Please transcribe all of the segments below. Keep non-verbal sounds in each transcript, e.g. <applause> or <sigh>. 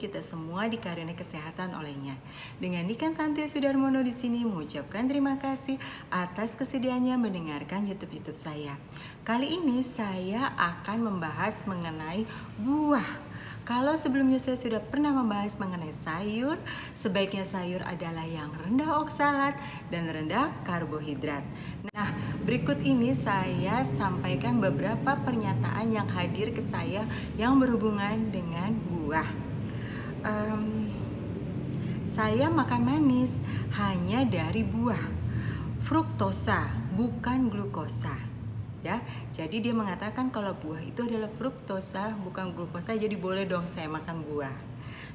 kita semua dikaruniai kesehatan olehnya. Dengan Nikan Tante Sudarmono di sini mengucapkan terima kasih atas kesediaannya mendengarkan YouTube-YouTube saya. Kali ini saya akan membahas mengenai buah kalau sebelumnya saya sudah pernah membahas mengenai sayur, sebaiknya sayur adalah yang rendah oksalat dan rendah karbohidrat. Nah, berikut ini saya sampaikan beberapa pernyataan yang hadir ke saya yang berhubungan dengan buah. Um, saya makan manis hanya dari buah, fruktosa bukan glukosa ya. Jadi dia mengatakan kalau buah itu adalah fruktosa bukan glukosa jadi boleh dong saya makan buah.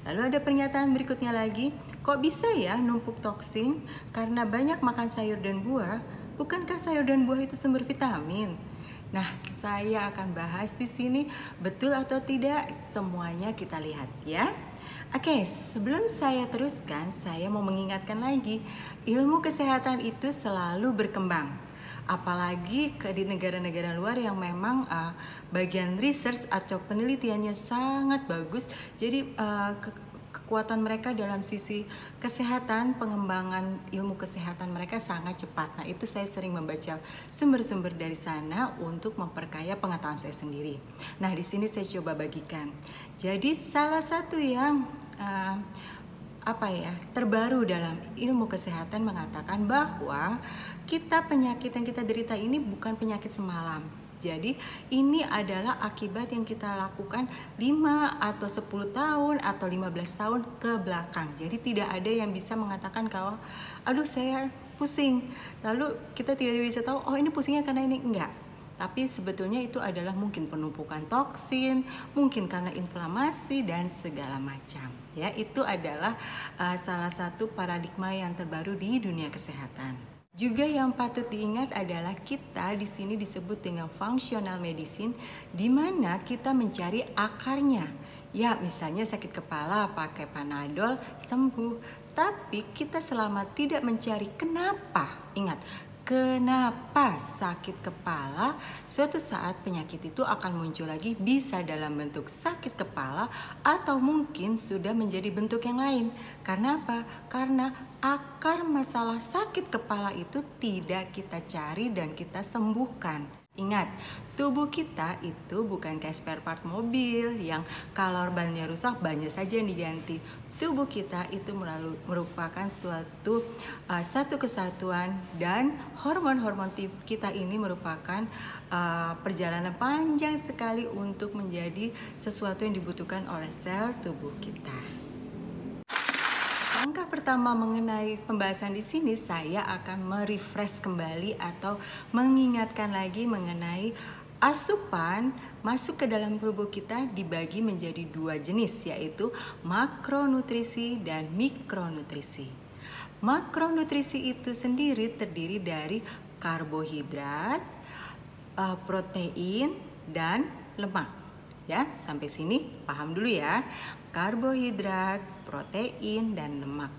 Lalu ada pernyataan berikutnya lagi, kok bisa ya numpuk toksin karena banyak makan sayur dan buah? Bukankah sayur dan buah itu sumber vitamin? Nah, saya akan bahas di sini betul atau tidak semuanya kita lihat ya. Oke, sebelum saya teruskan, saya mau mengingatkan lagi, ilmu kesehatan itu selalu berkembang apalagi ke di negara-negara luar yang memang uh, bagian research atau penelitiannya sangat bagus jadi uh, ke kekuatan mereka dalam sisi kesehatan, pengembangan ilmu kesehatan mereka sangat cepat. Nah, itu saya sering membaca sumber-sumber dari sana untuk memperkaya pengetahuan saya sendiri. Nah, di sini saya coba bagikan. Jadi, salah satu yang uh, apa ya terbaru dalam ilmu kesehatan mengatakan bahwa kita penyakit yang kita derita ini bukan penyakit semalam. Jadi ini adalah akibat yang kita lakukan 5 atau 10 tahun atau 15 tahun ke belakang. Jadi tidak ada yang bisa mengatakan kalau aduh saya pusing. Lalu kita tidak bisa tahu oh ini pusingnya karena ini enggak tapi sebetulnya itu adalah mungkin penumpukan toksin, mungkin karena inflamasi dan segala macam. Ya, itu adalah uh, salah satu paradigma yang terbaru di dunia kesehatan. Juga yang patut diingat adalah kita di sini disebut dengan functional medicine di mana kita mencari akarnya. Ya, misalnya sakit kepala pakai Panadol sembuh, tapi kita selama tidak mencari kenapa. Ingat, Kenapa sakit kepala? Suatu saat penyakit itu akan muncul lagi, bisa dalam bentuk sakit kepala atau mungkin sudah menjadi bentuk yang lain. Karena apa? Karena akar masalah sakit kepala itu tidak kita cari dan kita sembuhkan. Ingat, tubuh kita itu bukan kayak spare part mobil yang kalau bannya rusak banyak saja yang diganti tubuh kita itu melalui merupakan suatu uh, satu kesatuan dan hormon-hormon kita ini merupakan uh, perjalanan panjang sekali untuk menjadi sesuatu yang dibutuhkan oleh sel tubuh kita. Langkah pertama mengenai pembahasan di sini saya akan merefresh kembali atau mengingatkan lagi mengenai Asupan masuk ke dalam tubuh kita dibagi menjadi dua jenis yaitu makronutrisi dan mikronutrisi. Makronutrisi itu sendiri terdiri dari karbohidrat, eh, protein dan lemak. Ya, sampai sini paham dulu ya. Karbohidrat, protein dan lemak.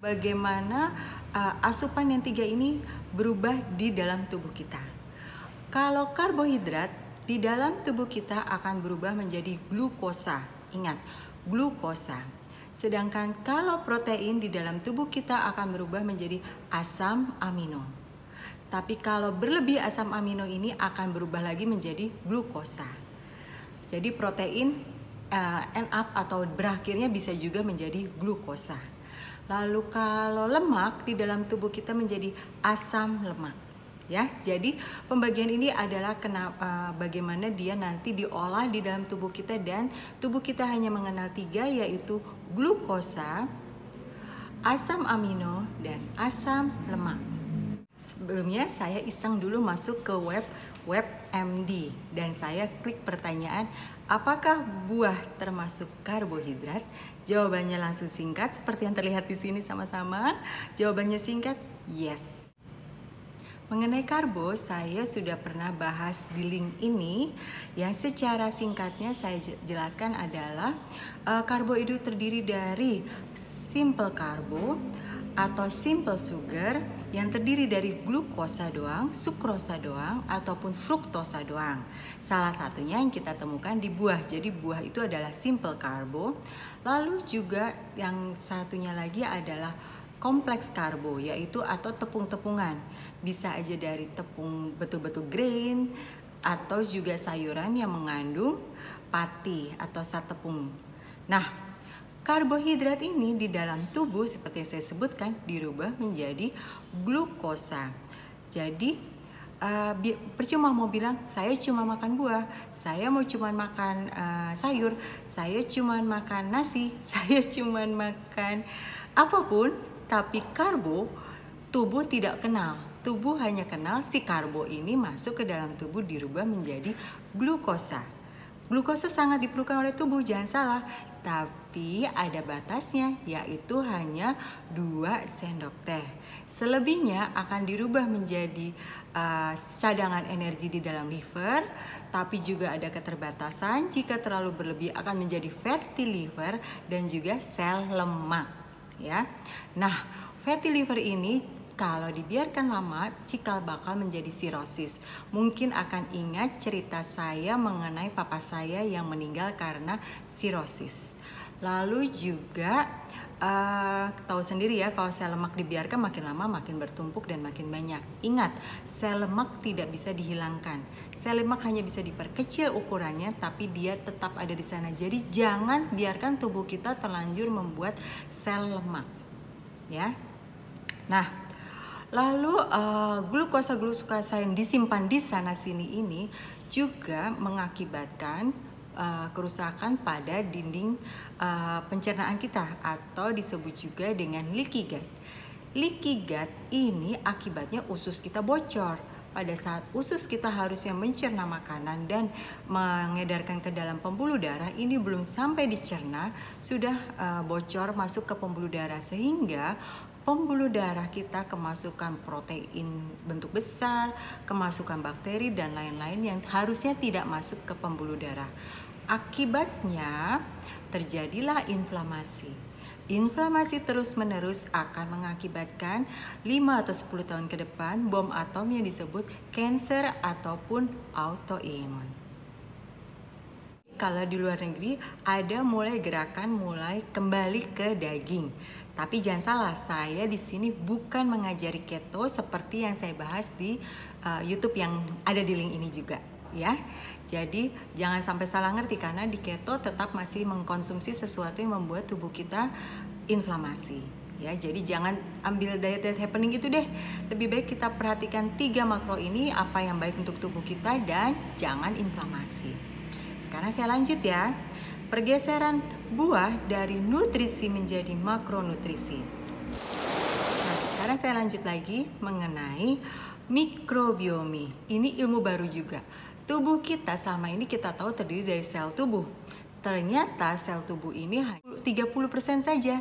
Bagaimana uh, asupan yang tiga ini berubah di dalam tubuh kita? Kalau karbohidrat di dalam tubuh kita akan berubah menjadi glukosa. Ingat, glukosa. Sedangkan kalau protein di dalam tubuh kita akan berubah menjadi asam amino. Tapi kalau berlebih asam amino ini akan berubah lagi menjadi glukosa. Jadi protein uh, end up atau berakhirnya bisa juga menjadi glukosa. Lalu kalau lemak di dalam tubuh kita menjadi asam lemak ya. Jadi pembagian ini adalah kenapa uh, bagaimana dia nanti diolah di dalam tubuh kita dan tubuh kita hanya mengenal tiga yaitu glukosa, asam amino dan asam lemak. Sebelumnya saya iseng dulu masuk ke web web MD dan saya klik pertanyaan apakah buah termasuk karbohidrat? Jawabannya langsung singkat seperti yang terlihat di sini sama-sama. Jawabannya singkat, yes. Mengenai karbo, saya sudah pernah bahas di link ini. Yang secara singkatnya saya jelaskan adalah uh, karbo itu terdiri dari simple karbo, atau simple sugar yang terdiri dari glukosa doang, sukrosa doang, ataupun fruktosa doang. Salah satunya yang kita temukan di buah. Jadi buah itu adalah simple karbo. Lalu juga yang satunya lagi adalah kompleks karbo yaitu atau tepung-tepungan. Bisa aja dari tepung betul-betul grain atau juga sayuran yang mengandung pati atau sat tepung. Nah, Karbohidrat ini di dalam tubuh seperti saya sebutkan dirubah menjadi glukosa. Jadi uh, percuma mau bilang saya cuma makan buah, saya mau cuma makan uh, sayur, saya cuma makan nasi, <laughs> saya cuma makan apa pun, tapi karbo tubuh tidak kenal. Tubuh hanya kenal si karbo ini masuk ke dalam tubuh dirubah menjadi glukosa. Glukosa sangat diperlukan oleh tubuh, jangan salah tapi ada batasnya yaitu hanya 2 sendok teh. Selebihnya akan dirubah menjadi uh, cadangan energi di dalam liver, tapi juga ada keterbatasan jika terlalu berlebih akan menjadi fatty liver dan juga sel lemak ya. Nah, fatty liver ini kalau dibiarkan lama, cikal bakal menjadi sirosis. Mungkin akan ingat cerita saya mengenai papa saya yang meninggal karena sirosis. Lalu juga uh, tahu sendiri ya kalau sel lemak dibiarkan makin lama makin bertumpuk dan makin banyak. Ingat, sel lemak tidak bisa dihilangkan. Sel lemak hanya bisa diperkecil ukurannya tapi dia tetap ada di sana. Jadi jangan biarkan tubuh kita terlanjur membuat sel lemak. Ya. Nah, Lalu uh, glukosa-glukosa yang disimpan di sana sini ini juga mengakibatkan uh, kerusakan pada dinding uh, pencernaan kita atau disebut juga dengan leaky gut. Leaky gut ini akibatnya usus kita bocor. Pada saat usus kita harusnya mencerna makanan dan mengedarkan ke dalam pembuluh darah, ini belum sampai dicerna, sudah uh, bocor masuk ke pembuluh darah sehingga pembuluh darah kita kemasukan protein bentuk besar, kemasukan bakteri dan lain-lain yang harusnya tidak masuk ke pembuluh darah. Akibatnya terjadilah inflamasi. Inflamasi terus-menerus akan mengakibatkan 5 atau 10 tahun ke depan bom atom yang disebut cancer ataupun autoimun. Kalau di luar negeri ada mulai gerakan mulai kembali ke daging tapi jangan salah, saya di sini bukan mengajari keto seperti yang saya bahas di uh, YouTube yang ada di link ini juga, ya. Jadi jangan sampai salah ngerti karena di keto tetap masih mengkonsumsi sesuatu yang membuat tubuh kita inflamasi. Ya, jadi jangan ambil diet diet happening itu deh. Lebih baik kita perhatikan tiga makro ini apa yang baik untuk tubuh kita dan jangan inflamasi. Sekarang saya lanjut ya pergeseran buah dari nutrisi menjadi makronutrisi. Nah, sekarang saya lanjut lagi mengenai mikrobiomi. Ini ilmu baru juga. Tubuh kita sama ini kita tahu terdiri dari sel tubuh. Ternyata sel tubuh ini hanya 30% saja.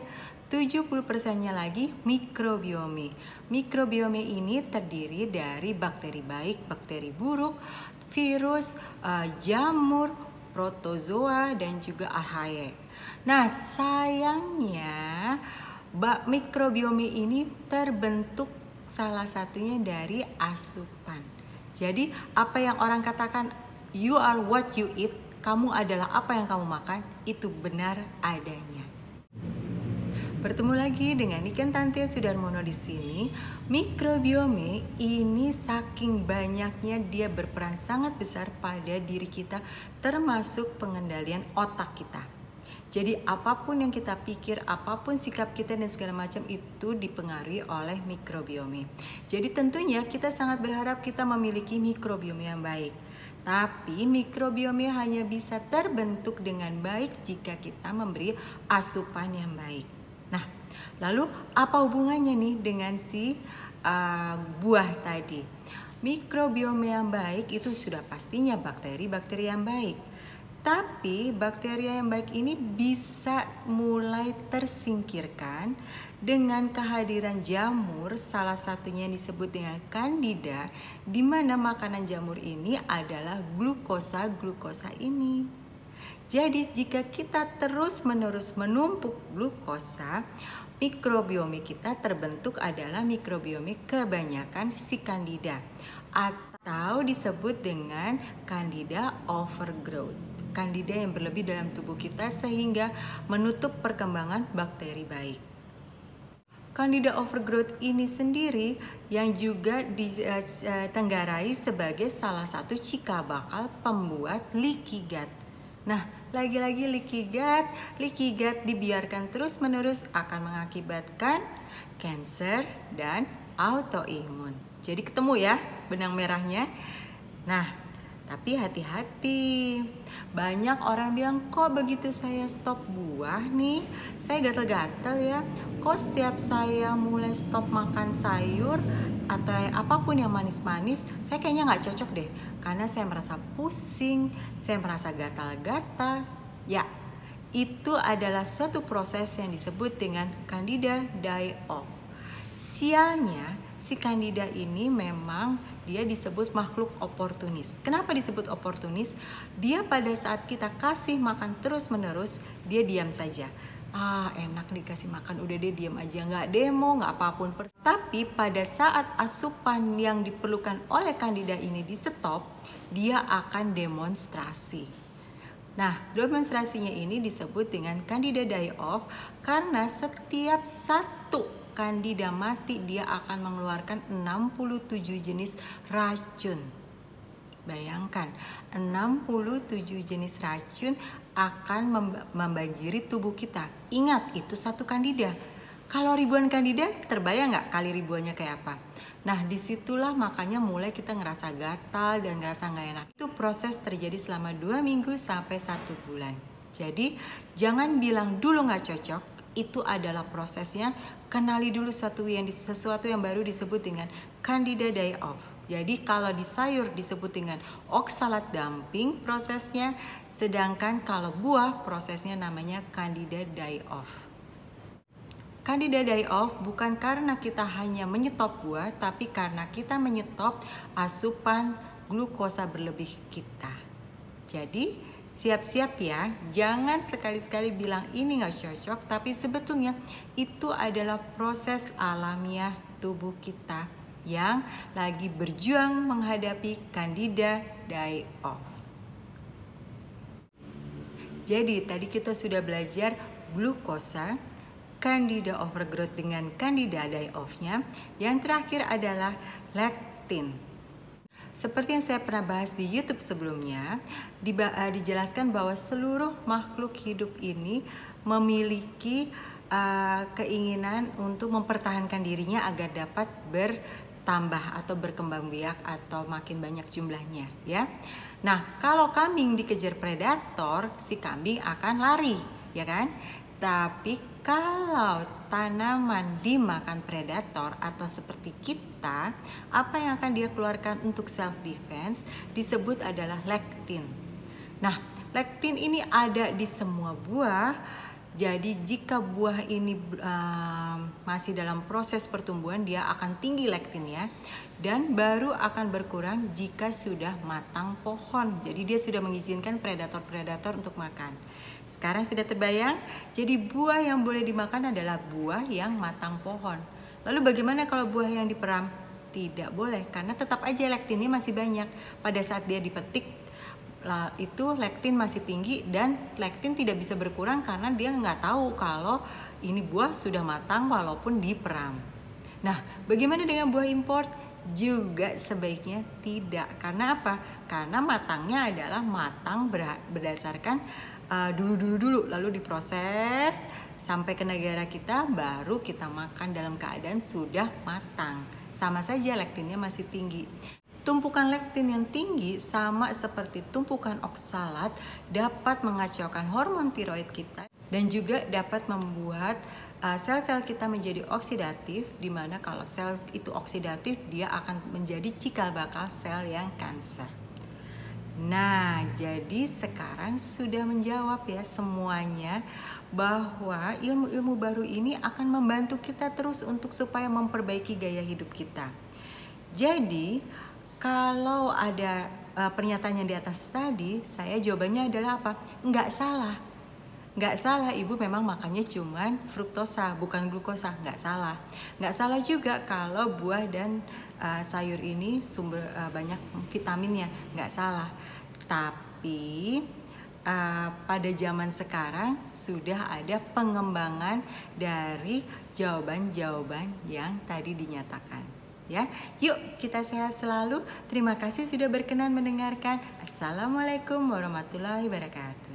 70%-nya lagi mikrobiomi. Mikrobiomi ini terdiri dari bakteri baik, bakteri buruk, virus, uh, jamur, protozoa dan juga archaea. Nah, sayangnya bak mikrobiomi ini terbentuk salah satunya dari asupan. Jadi, apa yang orang katakan you are what you eat, kamu adalah apa yang kamu makan, itu benar adanya. Bertemu lagi dengan Niken Tante Sudarmono di sini. Mikrobiome ini saking banyaknya dia berperan sangat besar pada diri kita termasuk pengendalian otak kita. Jadi apa pun yang kita pikir, apa pun sikap kita dan segala macam itu dipengaruhi oleh mikrobiome. Jadi tentunya kita sangat berharap kita memiliki mikrobiome yang baik. Tapi mikrobiome hanya bisa terbentuk dengan baik jika kita memberi asupan yang baik. Nah, lalu apa hubungannya nih dengan si uh, buah tadi? Mikrobiome yang baik itu sudah pastinya bakteri-bakteri yang baik. Tapi bakteri yang baik ini bisa mulai tersingkirkan dengan kehadiran jamur, salah satunya yang disebut dengan kandida, di mana makanan jamur ini adalah glukosa-glukosa ini. Jadi jika kita terus-menerus menumpuk glukosa, mikrobiome kita terbentuk adalah mikrobiome kebanyakan si kandida atau disebut dengan kandida overgrowth. Kandida yang berlebih dalam tubuh kita sehingga menutup perkembangan bakteri baik. Candida overgrowth ini sendiri yang juga ditenggarai sebagai salah satu cikal bakal pembuat leaky gut. Nah, lagi-lagi leaky gut, leaky gut dibiarkan terus-menerus akan mengakibatkan cancer dan autoimun. Jadi ketemu ya benang merahnya. Nah, tapi hati-hati. Banyak orang bilang, kok begitu saya stop buah nih, saya gatel-gatel ya. Kok setiap saya mulai stop makan sayur atau apa pun yang manis-manis, saya kayaknya nggak cocok deh. Karena saya merasa pusing, saya merasa gatal-gatal. Ya, itu adalah suatu proses yang disebut dengan candida die-off. Sialnya, si candida ini memang dia disebut makhluk oportunis. Kenapa disebut oportunis? Dia pada saat kita kasih makan terus-menerus, dia diam saja. Ah, enak dikasih makan, udah deh diam aja, nggak demo, nggak apa pun. Tapi pada saat asupan yang diperlukan oleh kandida ini di stop, dia akan demonstrasi. Nah, demonstrasinya ini disebut dengan candida die off karena setiap satu Candida mati dia akan mengeluarkan 67 jenis racun. Bayangkan, 67 jenis racun akan membanjiri tubuh kita. Ingat, itu satu kandida. Kalau ribuan kandida, terbayang nggak kali ribuannya kayak apa? Nah, di situlah makanya mulai kita ngerasa gatal dan ngerasa nggak enak. Itu proses terjadi selama dua minggu sampai satu bulan. Jadi, jangan bilang dulu nggak cocok, itu adalah prosesnya kenali dulu sesuatu yang sesuatu yang baru disebut dengan candida die off. Jadi kalau di sayur disebut dengan oksalat dumping prosesnya, sedangkan kalau buah prosesnya namanya candida die off. Candida die off bukan karena kita hanya menyetop buah, tapi karena kita menyetop asupan glukosa berlebih kita. Jadi siap-siap ya, jangan sekali-sekali bilang ini nggak cocok, tapi sebetulnya itu adalah proses alamiah tubuh kita yang lagi berjuang menghadapi candida off. Jadi tadi kita sudah belajar glukosa, candida overgrowth dengan candida die off-nya. Yang terakhir adalah lectin. Seperti yang saya pernah bahas di YouTube sebelumnya, eh, dijelaskan bahwa seluruh makhluk hidup ini memiliki uh, keinginan untuk mempertahankan dirinya agar dapat bertambah atau berkembang biak atau makin banyak jumlahnya, ya. Nah, kalau kambing dikejar predator, si kambing akan lari, ya kan? Tapi kalau tanaman dimakan predator atau seperti kita, apa yang akan dia keluarkan untuk self defense disebut adalah lektin. Nah, lektin ini ada di semua buah. Jadi jika buah ini uh, masih dalam proses pertumbuhan, dia akan tinggi lektinnya dan baru akan berkurang jika sudah matang pohon. Jadi dia sudah mengizinkan predator-predator untuk makan. Sekarang sudah terbayang? Jadi buah yang boleh dimakan adalah buah yang matang pohon. Lalu bagaimana kalau buah yang diperam? Tidak boleh karena tetap aja lektinnya masih banyak. Pada saat dia dipetik lah itu lektin masih tinggi dan lektin tidak bisa berkurang karena dia nggak tahu kalau ini buah sudah matang walaupun diperam. Nah, bagaimana dengan buah import? Juga sebaiknya tidak. Karena apa? Karena matangnya adalah matang berdasarkan uh, dulu dulu dulu lalu diproses sampai ke negara kita baru kita makan dalam keadaan sudah matang sama saja lektinnya masih tinggi tumpukan lektin yang tinggi sama seperti tumpukan oksalat dapat mengacaukan hormon tiroid kita dan juga dapat membuat uh, sel-sel uh, kita menjadi oksidatif di mana kalau sel itu oksidatif dia akan menjadi cikal bakal sel yang kanker. Nah, jadi sekarang sudah menjawab ya semuanya bahwa ilmu-ilmu baru ini akan membantu kita terus untuk supaya memperbaiki gaya hidup kita. Jadi, kalau ada uh, pernyataan yang di atas tadi, saya jawabannya adalah apa? Enggak salah. nggak salah ibu. Memang makannya cuman fruktosa bukan glukosa. Nggak salah. Nggak salah juga kalau buah dan uh, sayur ini sumber uh, banyak vitaminnya. Nggak salah. Tapi uh, pada zaman sekarang sudah ada pengembangan dari jawaban-jawaban yang tadi dinyatakan ya. Yuk kita sehat selalu. Terima kasih sudah berkenan mendengarkan. Assalamualaikum warahmatullahi wabarakatuh.